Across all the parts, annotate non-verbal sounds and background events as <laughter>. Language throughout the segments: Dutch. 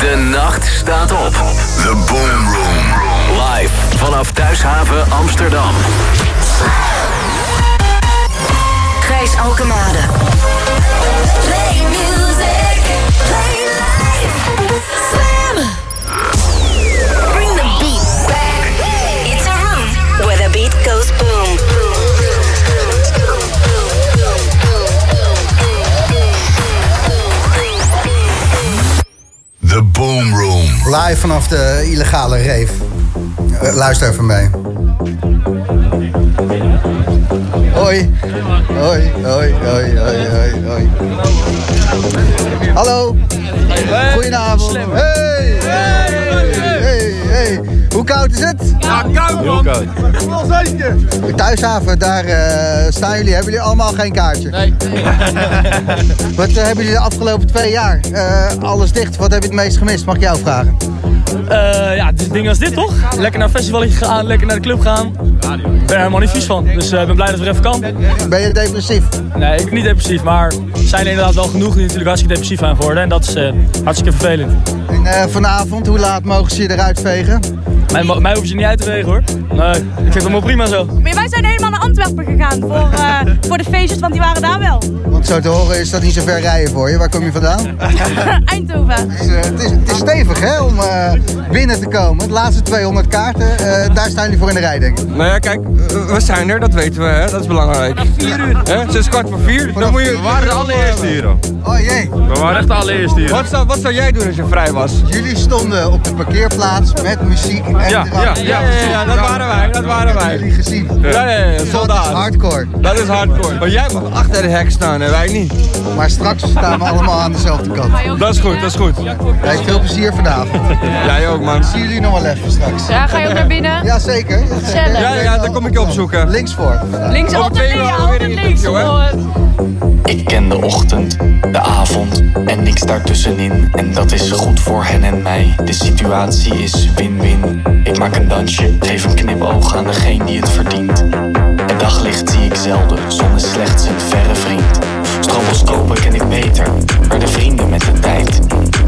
De nacht staat op. The Boom Room. Live vanaf Thuishaven Amsterdam. Gijs Alkemade. Play music. Play Live vanaf de illegale reef. Eh, luister even mee. Hoi. Hoi, hoi, hoi, hoi, hoi. Hallo. Goedenavond. Hey, hey. Hoe koud is het? Ja, koud man. Heel Thuishaven, daar eh, staan jullie. Hebben jullie allemaal geen kaartje? Nee. <laughs> Wat eh, hebben jullie de afgelopen twee jaar? Eh, alles dicht. Wat heb je het meest gemist? Mag ik jou vragen? Eh, ja, dus dingen als dit toch? Lekker naar een festivaletje gaan, lekker naar de club gaan. Ik ben er helemaal niet vies van. Dus eh, ik ben blij dat het weer even kan. Ben je depressief? Nee, ik ben niet depressief, maar er zijn er inderdaad wel genoeg die natuurlijk hartstikke depressief zijn geworden. En dat is eh, hartstikke vervelend. En eh, vanavond, hoe laat mogen ze je eruit vegen? Mij, mij hoef je niet uit te wegen hoor. Nee, ik vind het allemaal prima zo. Maar wij zijn helemaal naar Antwerpen gegaan voor, eh, voor de feestjes, want die waren daar wel. Want zo te horen is dat niet zo ver rijden voor je. Waar kom je vandaan? <laughs> Eindhoven. Het is, eh, het is, het is stevig hè, om eh, binnen te komen. De laatste 200 kaarten, eh, daar staan jullie voor in de rij denk ik. Nou ja, kijk, we zijn er, dat weten we, hè? dat is belangrijk. Vier uur. Hè? Het is kwart voor vier, dan moet je... We waren de allereerste hier. Oh jee, We waren echt de allereerste hier. Wat zou, wat zou jij doen als je vrij was? jullie stonden op de parkeerplaats met muziek en Ja, drank. ja, ja, ja, ja, dat waren wij, dat waren wij. Jullie gezien. Ja, ja, ja, Dat is hardcore. Dat is hardcore. Maar jij mag achter de hek staan wij niet. Maar straks staan we allemaal aan dezelfde kant. Dat is goed, dat is goed. Hey, veel plezier vanavond. <laughs> Jij ook, man. Zien jullie nog wel even straks? Ja, ga je ook naar binnen? Ja, zeker. Ja, ja, daar kom ik je opzoeken. Links voor. Links, altijd links, altijd links. Ik ken de ochtend, de avond en niks daartussenin. En dat is goed voor hen en mij. De situatie is win-win. Ik maak een dansje, geef een knipoog aan degene die het verdient. Het daglicht zie ik zelden, zon is slechts een verre vriend. Stroboscopen ken ik beter, werden vrienden met de tijd.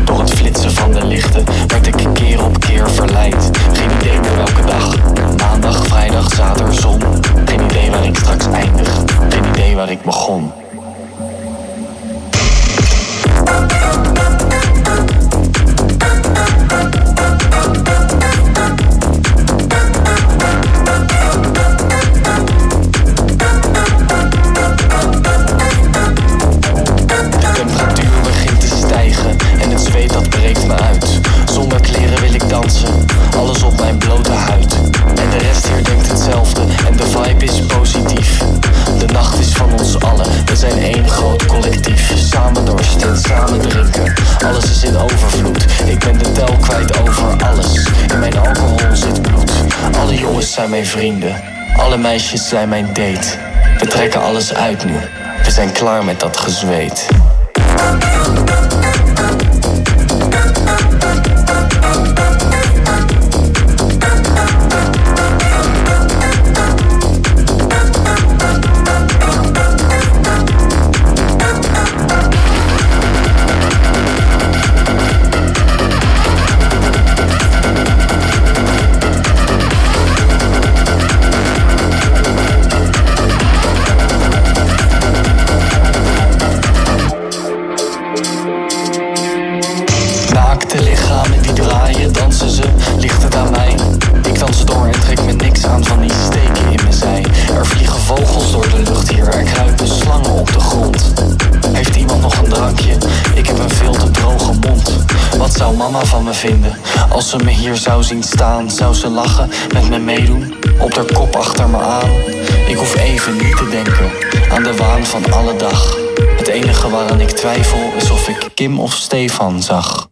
Door het flitsen van de lichten werd ik keer op keer verleid. Geen idee meer welke dag, maandag, vrijdag, zaterdag, zon. Geen idee waar ik straks eindig, geen idee waar ik begon. We zijn één groot collectief. Samen dorsten, samen drinken, alles is in overvloed. Ik ben de tel kwijt over alles, in mijn alcohol zit bloed. Alle jongens zijn mijn vrienden, alle meisjes zijn mijn date. We trekken alles uit nu, we zijn klaar met dat gezweet. Vinden? Als ze me hier zou zien staan, zou ze lachen, met me meedoen, op haar kop achter me aan. Ik hoef even niet te denken aan de waan van alle dag. Het enige waaraan ik twijfel is of ik Kim of Stefan zag.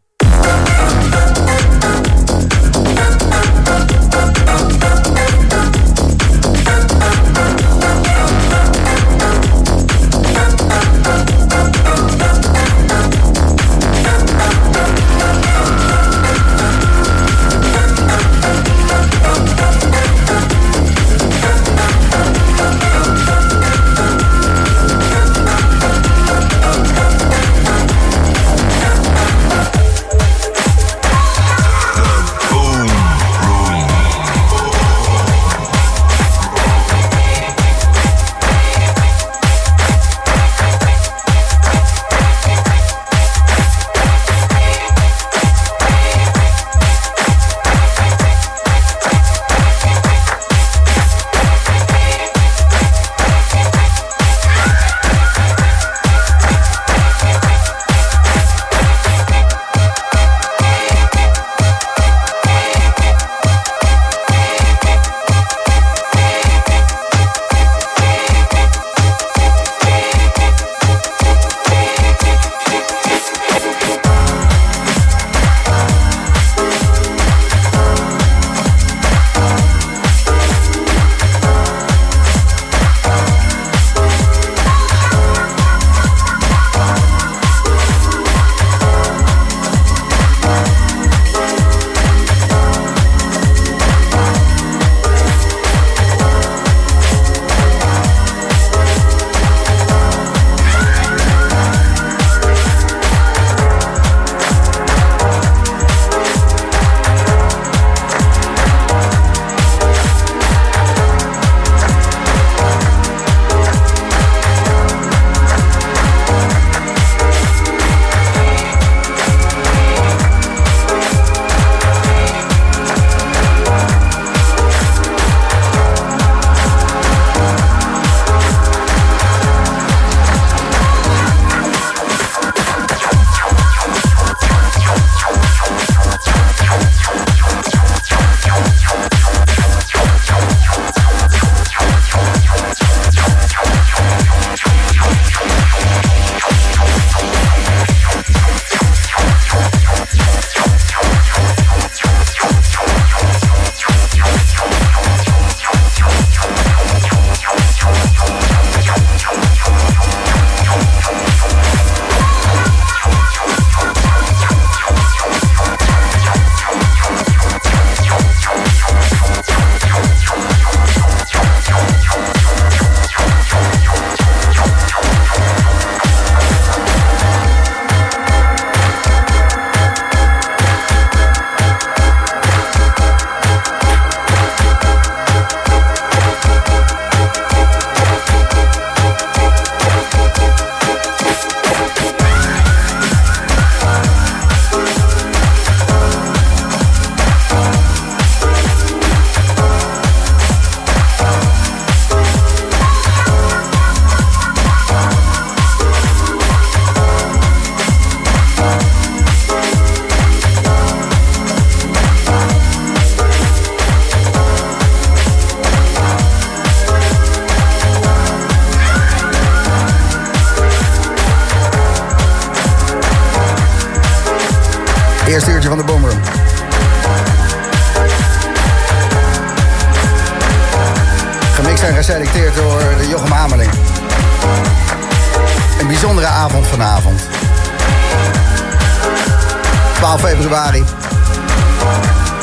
12 februari.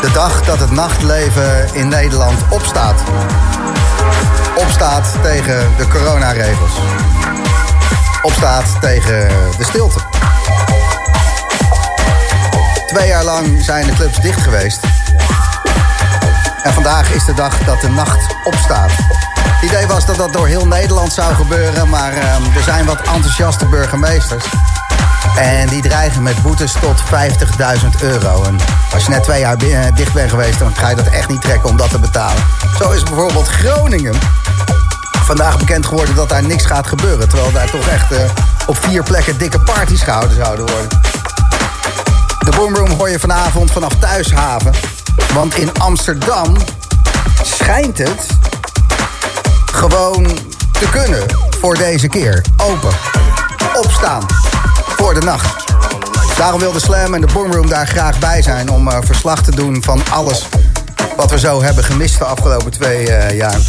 De dag dat het nachtleven in Nederland opstaat. Opstaat tegen de coronaregels. Opstaat tegen de stilte. Twee jaar lang zijn de clubs dicht geweest. En vandaag is de dag dat de nacht opstaat. Het idee was dat dat door heel Nederland zou gebeuren, maar ehm, er zijn wat enthousiaste burgemeesters. En die dreigen met boetes tot 50.000 euro. En als je net twee jaar eh, dicht bent geweest, dan ga je dat echt niet trekken om dat te betalen. Zo is bijvoorbeeld Groningen vandaag bekend geworden dat daar niks gaat gebeuren. Terwijl daar toch echt eh, op vier plekken dikke parties gehouden zouden worden. De Boomroom hoor je vanavond vanaf Thuishaven. Want in Amsterdam schijnt het gewoon te kunnen voor deze keer. Open. Opstaan. Voor de nacht. Daarom wil de Slam en de Boomroom daar graag bij zijn... om eh, verslag te doen van alles wat we zo hebben gemist de afgelopen twee eh, jaar.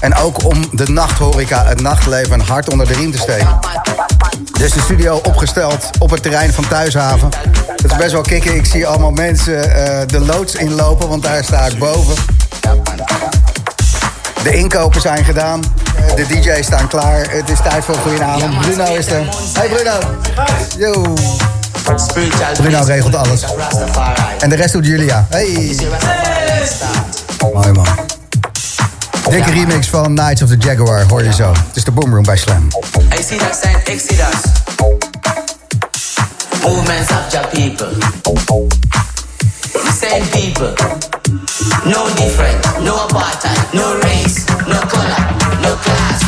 En ook om de nachthoreca, het nachtleven, hart onder de riem te steken. Dus de studio opgesteld op het terrein van Thuishaven. Het is best wel kicken. Ik zie allemaal mensen eh, de loods inlopen, want daar sta ik boven. De inkopen zijn gedaan. Eh, De DJ's staan klaar. Het is tijd voor een goede avond. Bruno is er. Hey Bruno. Yo. Bruno regelt alles. En de rest doet Julia. Hey. Mooi man. Dikke remix van Knights of the Jaguar hoor je zo. Het is de Boomroom bij Slam. I see that sign Exodus. Movements of your people. Same people. No different. No apartheid. No race. No color. No class.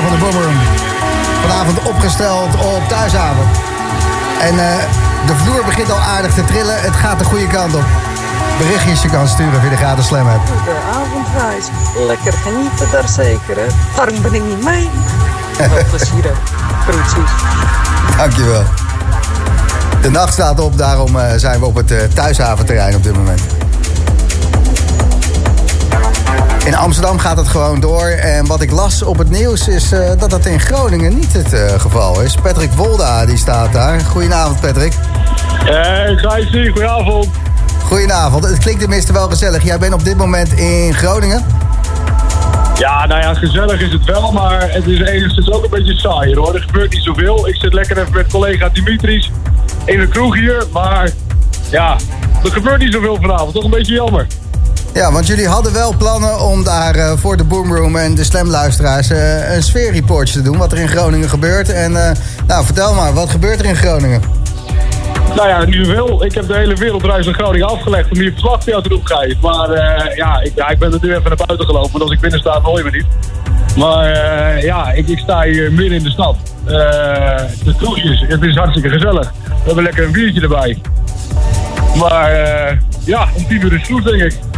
Van de Boomroom. Vanavond opgesteld op Thuishaven. En eh, de vloer begint al aardig te trillen. Het gaat de goede kant op. Berichtjes je kan sturen via de gratis slam app. Goedenavond, Gijs. Lekker genieten daar zeker, hè? Waarom ben ik niet mee? <laughs> Veel plezier? Groetjes. Dankjewel. De nacht staat op, daarom eh, zijn we op het eh, thuishaventerrein op dit moment. In Amsterdam gaat het gewoon door. En wat ik las op het nieuws is eh, dat dat in Groningen niet het eh, geval is. Patrick Wolda die staat daar. Goedenavond Patrick. Hey, Gijsie, goedenavond. Goedenavond. Het klinkt tenminste wel gezellig. Jij bent op dit moment in Groningen. Ja, nou ja, gezellig is het wel, maar het is enigszins ook een beetje saai hoor. Er gebeurt niet zoveel. Ik zit lekker even met collega Dimitris in een kroeg hier, maar ja, er gebeurt niet zoveel vanavond. Toch een beetje jammer. Ja, want jullie hadden wel plannen om daar eh, voor de Boomroom en de Slamluisteraars eh, een sfeerreportje te doen. Wat er in Groningen gebeurt. En eh, nou, vertel maar, wat gebeurt er in Groningen? Nou ja, niet zoveel. Ik heb de hele wereldreis naar Groningen afgelegd om hier verslag te doen. Maar ja, ik, ja, ik ben er nu even naar buiten gelopen, want als ik binnen sta, hoor je me niet. Maar ja, ik, ik sta hier midden in de stad. De kroegjes, het is hartstikke gezellig. We hebben lekker een biertje erbij. Maar ja, om tien uur is het denk ik.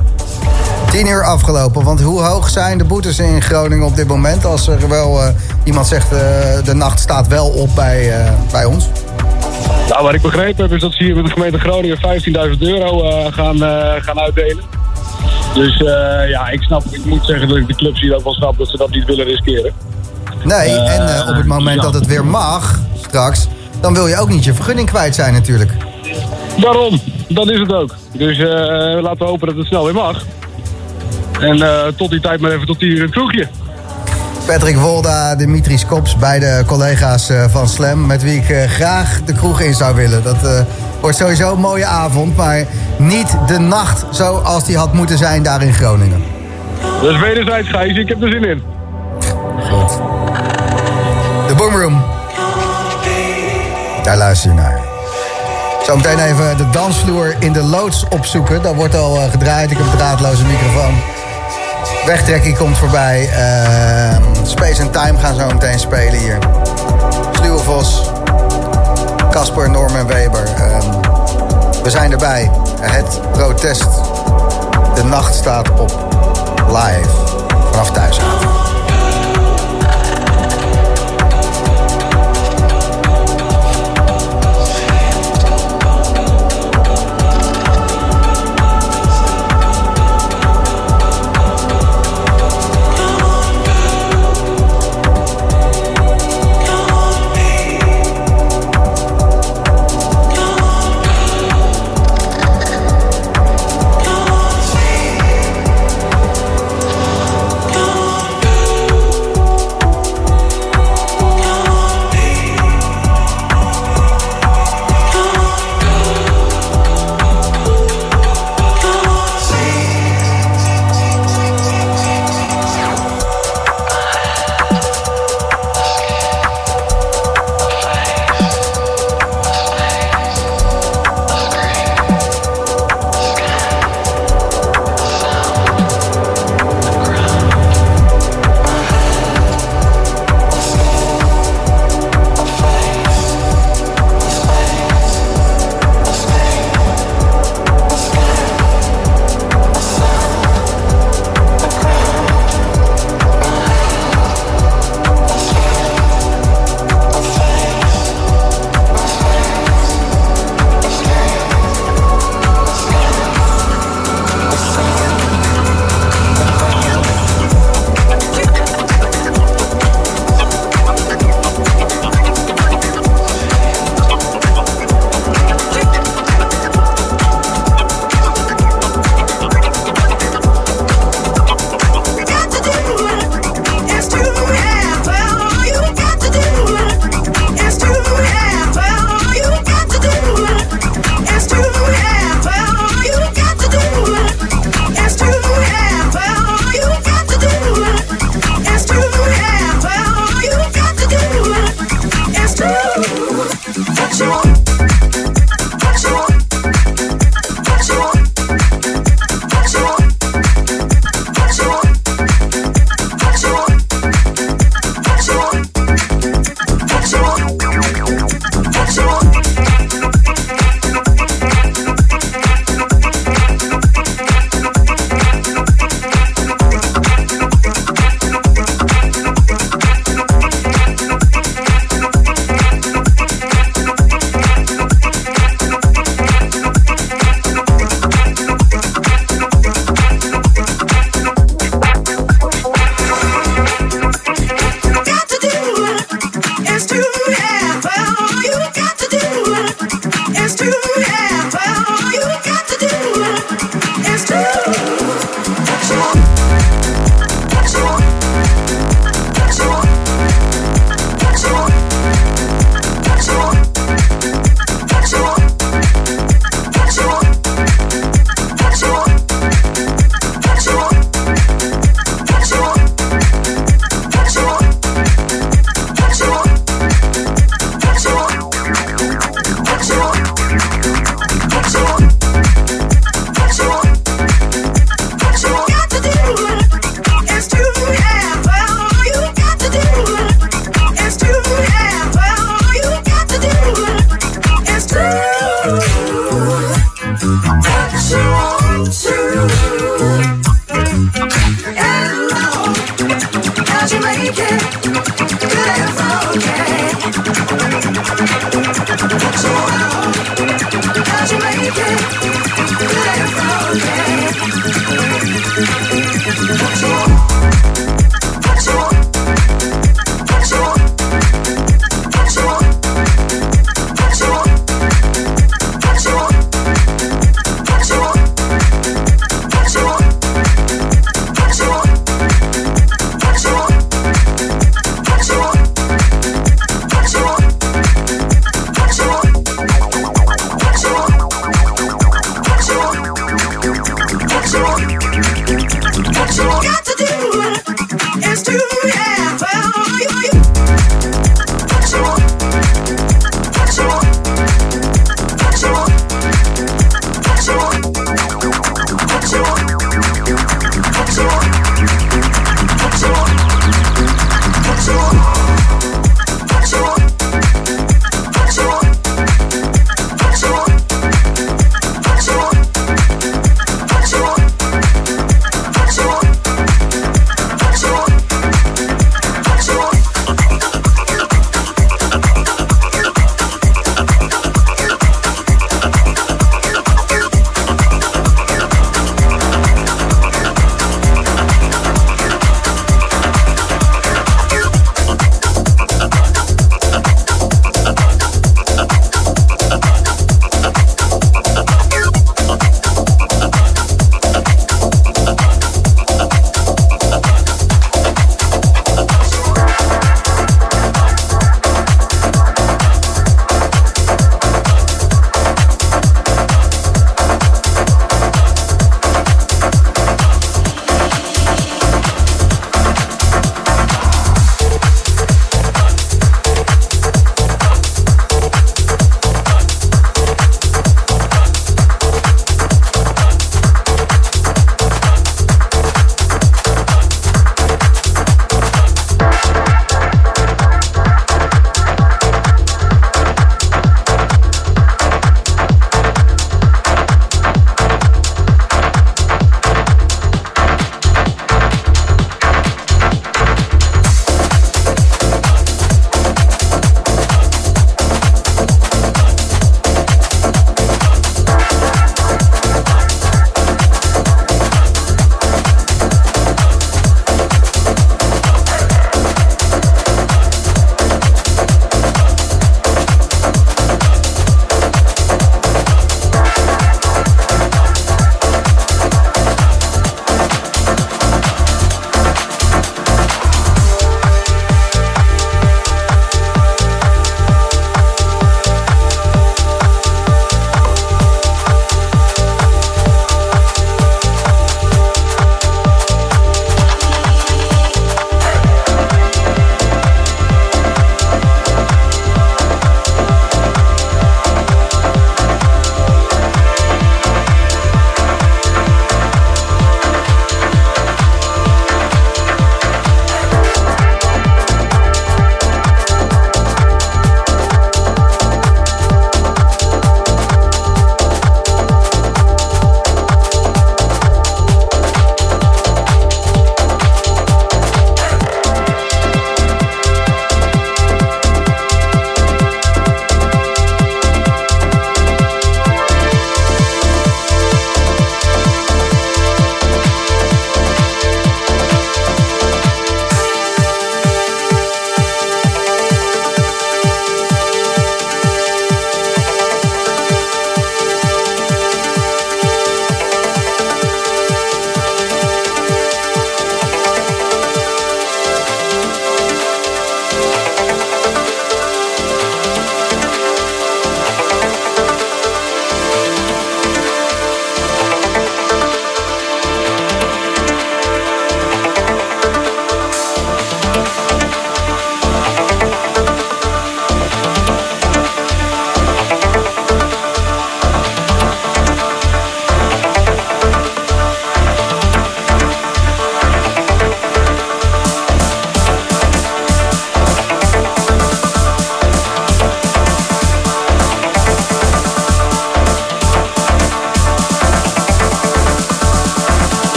Tien uur afgelopen, want hoe hoog zijn de boetes in Groningen op dit moment? Als er wel eh, iemand zegt, eh, de nacht staat wel op bij, eh, bij ons. Nou, wat ik begrepen heb is dat ze hier met de gemeente Groningen 15.000 euro gaan, gaan uitdelen. Dus ja, ik snap, ik moet zeggen dat ik de clubs hier ook wel snap dat ze dat niet willen riskeren. Nee, en op het moment dat het weer mag, straks... dan wil je ook niet je vergunning kwijt zijn natuurlijk. Daarom, dat is het ook. Dus laten we hopen dat het snel weer mag. En eh, tot die tijd maar even tot hier een kroegje. Patrick Wolda, Dimitris Kops, beide collega's eh, van Slam... met wie ik eh, graag de kroeg in zou willen. Dat wordt sowieso een mooie avond, maar niet de nacht zoals die had moeten zijn daar in Groningen. Dus wederzijds, Gijs, ik heb er zin in. Goed. De Boomroom. Daar luister je naar. Zometeen even de dansvloer in de loods opzoeken. Dat wordt al gedraaid. Ik heb een draadloze microfoon. Wegtrekking komt voorbij. Ehm, Space and Time gaan zo meteen spelen hier. Sluwe Vos. Casper, Norman Weber. Ehm, we zijn erbij. Het protest. De nacht staat op. Live. Vanaf thuishaven.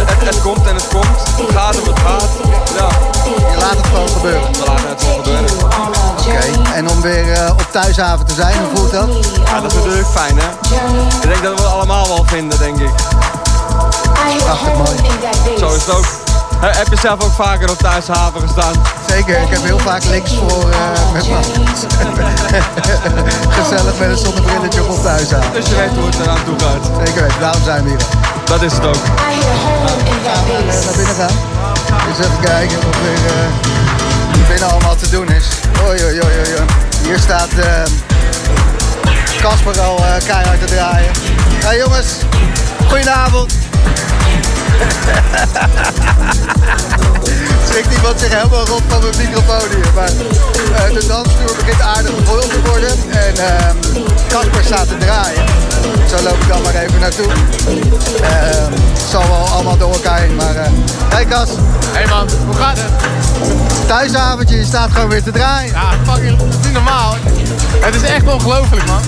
Het, het, het komt en het komt. Het gaat om het gaat. Ja. Je laat het gewoon gebeuren. We laten het gewoon gebeuren. Oké. En om weer eh, op Thuishaven te zijn, hoe voelt dat? Ja, dat is natuurlijk fijn, hè? Ik denk dat we het allemaal wel vinden, denk ik. Prachtig mooi. Zo is het ook. He- Heb je zelf ook vaker op thuishaven gestaan? Zeker, ik heb heel vaak links voor eh, met me. <laughs> Gezellig met een zonnebrilletje op Thuishaven. Dus je weet hoe het eraan toe gaat. Zeker weten, daarom zijn we hier. Dat is het ook. Gaan we eh, naar binnen gaan? Eens even kijken wat er eh, binnen allemaal te doen is. Oei, oei, oei, oei. Hier staat eh, Casper al eh, keihard te draaien. Ja jongens, goedenavond. Schrikt iemand zich helemaal rond van mijn microfoon hier. Maar eh, de dansvloer begint aardig vol te worden. En ehm, Casper staat te draaien. Zo loop ik dan maar even naartoe. Ehm, het zal wel allemaal door elkaar heen. Maar eh hey Cas. Hey man, hoe gaat het? Thuisavondje, je staat gewoon weer te draaien. Ja, fucking, dat is niet normaal. Het is echt ongelooflijk man.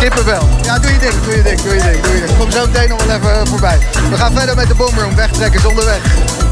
Kippenvel. Ja, doe je ding, doe je ding, doe je ding, doe je ding. Kom zo meteen nog wel even voorbij. We gaan verder met de boomroom. Wegtrekken is onderweg.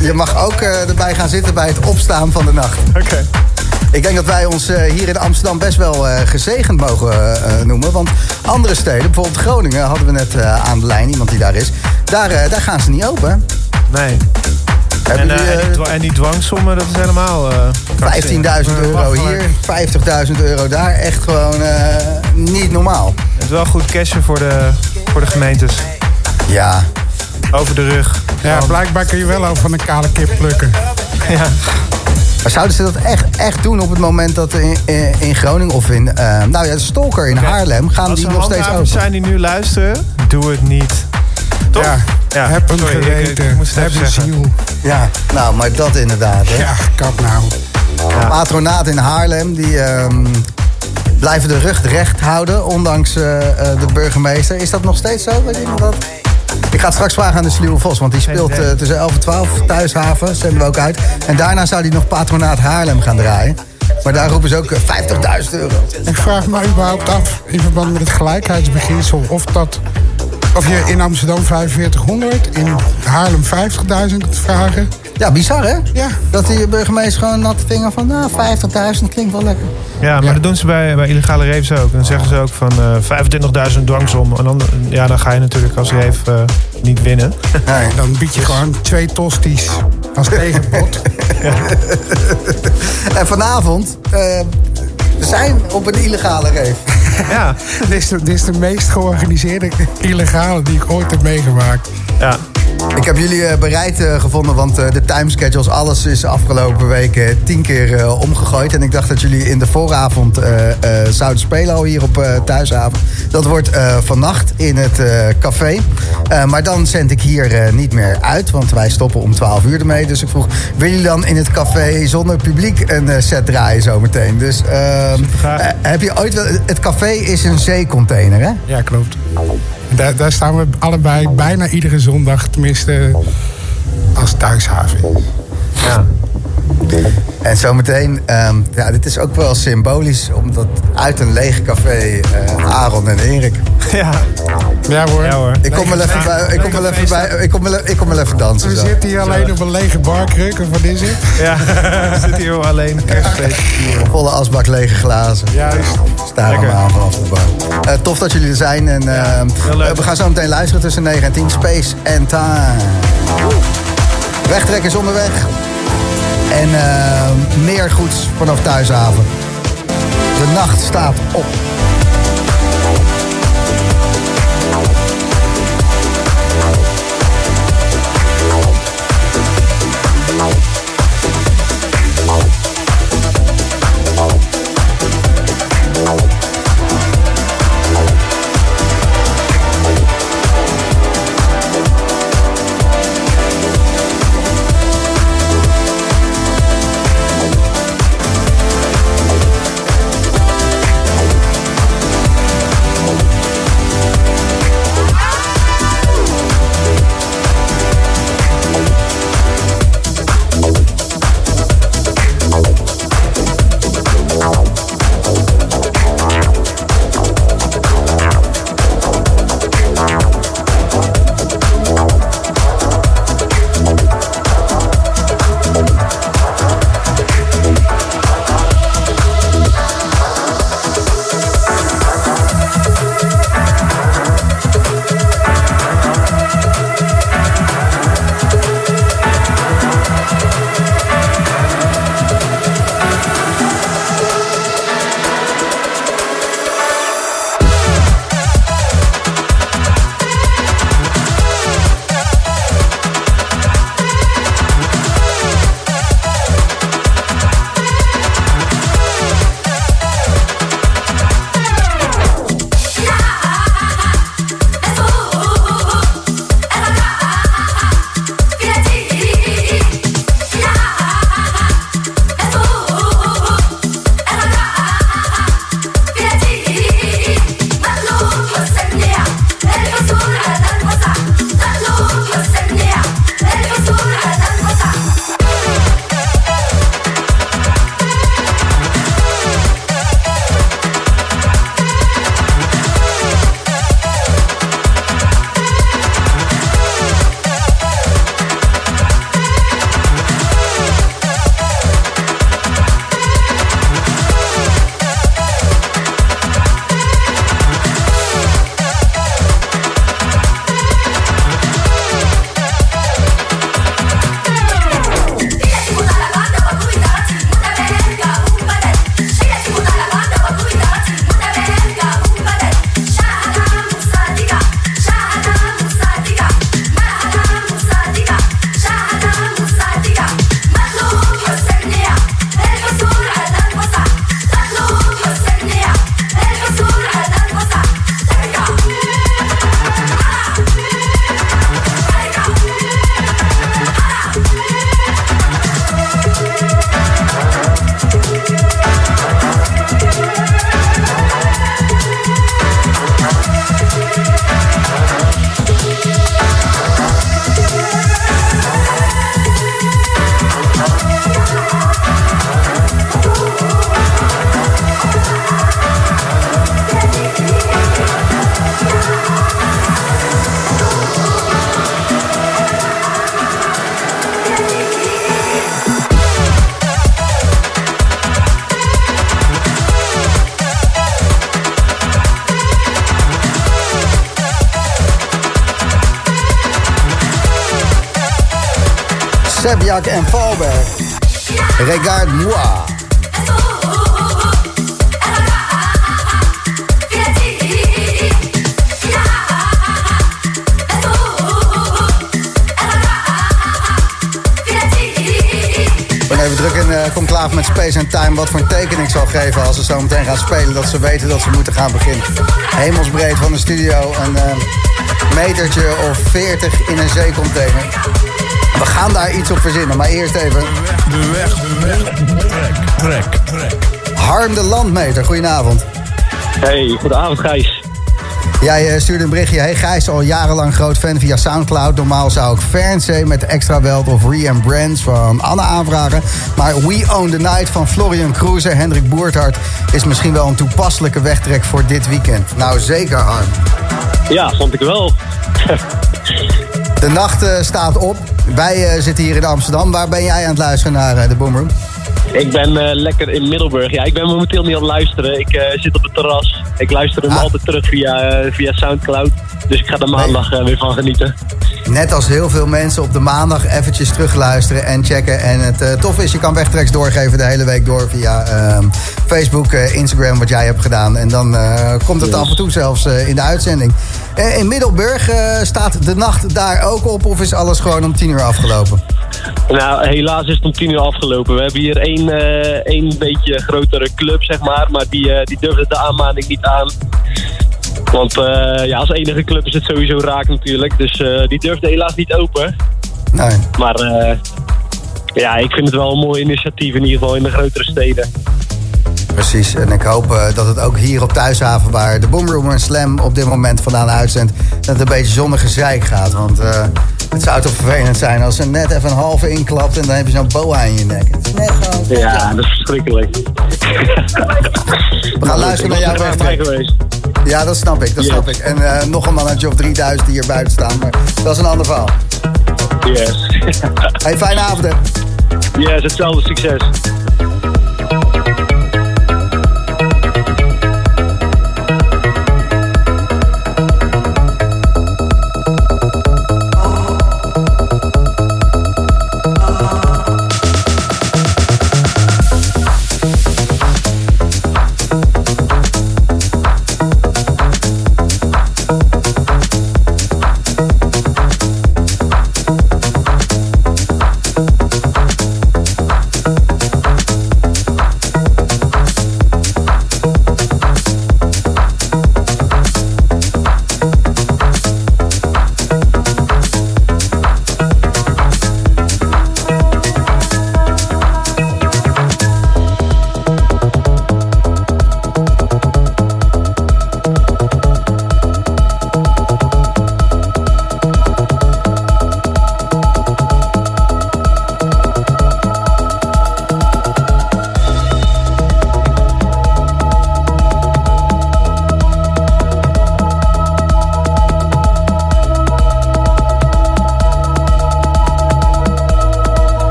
Je mag ook eh, erbij gaan zitten bij het opstaan van de nacht. Oké. Ik denk dat wij ons eh, hier in Amsterdam best wel eh, gezegend mogen noemen. Want andere steden, bijvoorbeeld Groningen, hadden we net aan de lijn, iemand die daar is. Daar, daar gaan ze niet open. Nee. En, die dwa- en die dwangsommen, dat is helemaal... eh, 15.000 euro hier, 50.000 euro daar. Echt gewoon niet normaal. Het is wel goed cashen voor de, voor de gemeentes. Ja. Over de rug. Ja, blijkbaar kun je wel over van een kale kip plukken. Ja. Maar zouden ze dat echt, echt doen op het moment dat in, in, in Groningen of in... eh, nou ja, de Stalker in Haarlem, gaan Als die nog steeds open? zijn die nu luisteren, doe het niet. Toch? Ja, Ja, heb een sorry, ik- ik- geweten, ik moest het heb een ziel. Ja, nou, maar dat inderdaad. Hè. Ja, kap nou. Patronaat in Haarlem, die ehm, blijven de rug recht houden, ondanks eh, eh, de burgemeester. Is dat nog steeds zo? Weet iemand dat? Ik ga het straks vragen aan de Sluwe Vos, want die speelt eh, tussen 11 en 12 thuishaven, zenden we ook uit. En daarna zou hij nog Patronaat Haarlem gaan draaien. Maar daar roepen ze ook eh, 50.000 euro. Ik vraag me überhaupt af, in verband met het gelijkheidsbeginsel, of dat. Of je in Amsterdam 4500, in Haarlem 50.000 kunt vragen. Ja, bizar hè? Ja. Dat die burgemeester gewoon nat vinger van, nou, 50.000 klinkt wel lekker. Ja, maar dat doen ze bij, bij illegale raves ook. Dan zeggen ze ook van eh 25.000 dwangsom. En dan, ja, dan ga je natuurlijk als rave eh, niet winnen. <laughs> Nee. Dan bied je gewoon twee tosties als <laughs> tegenpot. En vanavond, eh, zijn op een illegale rave. <laughs> Ja. dit, is de, dit is de meest georganiseerde illegale die ik ooit heb meegemaakt. Ja. Ik heb jullie eh, bereid eh, gevonden, want eh, de timeschedules, alles is afgelopen week tien keer eh, omgegooid. En ik dacht dat jullie in de vooravond eh, eh, zouden spelen al hier op eh, Thuishaven. Dat wordt eh, vannacht in het eh, café. Eh, maar dan zend ik hier eh, niet meer uit, want wij stoppen om 12 uur ermee. Dus ik vroeg, willen jullie dan in het café zonder publiek een set draaien zometeen? Dus heb je ooit wel... Het café is een zeecontainer, hè? Ja, klopt. Daar, daar staan we allebei bijna iedere zondag, tenminste als thuishaven. Ja. En zometeen, ehm ja, dit is ook wel symbolisch, omdat uit een leeg café eh, Aaron en Erik. Ja. Ja hoor. Ja hoor. Ik kom wel even bij, ik kom wel even bij, ik kom wel, ik kom wel even dansen. We zo. zitten hier alleen op een lege barkruk, of wat is het? Ja, <laughs> we zitten hier alleen kerstfeest. Volle asbak lege glazen. Juist. Staan allemaal aan vanaf de bar. Eh, tof dat jullie er zijn. En, ehm, eh, we gaan zo meteen luisteren tussen 9 en 10. Space and Time. Wegtrek is onderweg. En ehm, meer goeds vanaf Thuishaven. De nacht staat op. Dat ze weten dat ze moeten gaan beginnen. Hemelsbreed van de studio. Een uh, metertje of 40 in een zeecontainer. We gaan daar iets op verzinnen. Maar eerst even... De weg, de weg. Trek, trek, trek. Harm de Landmeter, goedenavond. Hey, goedenavond Gijs. Jij uh, stuurde een berichtje. Hey Gijs, al jarenlang groot fan via Soundcloud. Normaal zou ik Fernseh met Extra Weld of Re and Brands van Anne aanvragen. Maar We Own the Night van Florian Kroeser, Hendrik Boerthart... is misschien wel een toepasselijke wegtrek voor dit weekend. Nou, zeker Harm. Ja, vond ik wel. <laughs> de nacht uh, staat op. Wij uh, zitten hier in Amsterdam. Waar ben jij aan het luisteren naar de Boomroom? Ik ben lekker in Middelburg. Ja, ik ben momenteel niet aan het luisteren. Ik zit op het terras. Ik luister hem ah. altijd terug via, uh, via Soundcloud. Dus ik ga er maandag weer van genieten. Net als heel veel mensen op de maandag eventjes terugluisteren en checken. En het tof is, je kan wegtreks doorgeven de hele week door via ehm, Facebook, Instagram, wat jij hebt gedaan. En dan komt het yes. af en toe zelfs in de uitzending. in Middelburg staat de nacht daar ook op of is alles gewoon om tien uur afgelopen? Nou, helaas is het om tien uur afgelopen. We hebben hier één, uh, één beetje grotere club, zeg maar. Maar die, uh, die durfde de aanmaning niet aan. Want uh, ja, als enige club is het sowieso raak natuurlijk. Dus die durfde helaas niet open. Nee. Maar ja, ik vind het wel een mooi initiatief in ieder geval in de grotere steden. Precies, en ik hoop dat het ook hier op Thuishaven... waar de Boomroom en Slam op dit moment vandaan uitzendt... dat het een beetje zonnige zeik gaat. Want het zou toch vervelend zijn als er net even een halve inklapt... en dan heb je zo'n boa in je nek. Het is net gewoon... Ja, dat is verschrikkelijk. We gaan luisteren naar jouw wegtrek. Ja, dat snap ik, dat snap ik. En uh, nog een mannetje of 3000 die hier buiten staan. Maar dat is een ander verhaal. Yes. hey, fijne avond, hè. Yes, hetzelfde. Succes.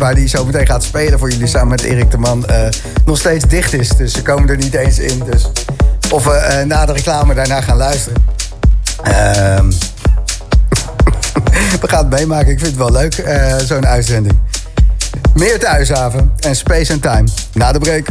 Waar hij zo meteen gaat spelen voor jullie samen met Erik de Man eh, nog steeds dicht is. Dus ze komen er niet eens in. Dus of we eh, na de reclame daarna gaan luisteren. Ehm, <laughs> we gaan het meemaken. Ik vind het wel leuk, eh, zo'n uitzending. Meer thuishaven en Space and Time na de break.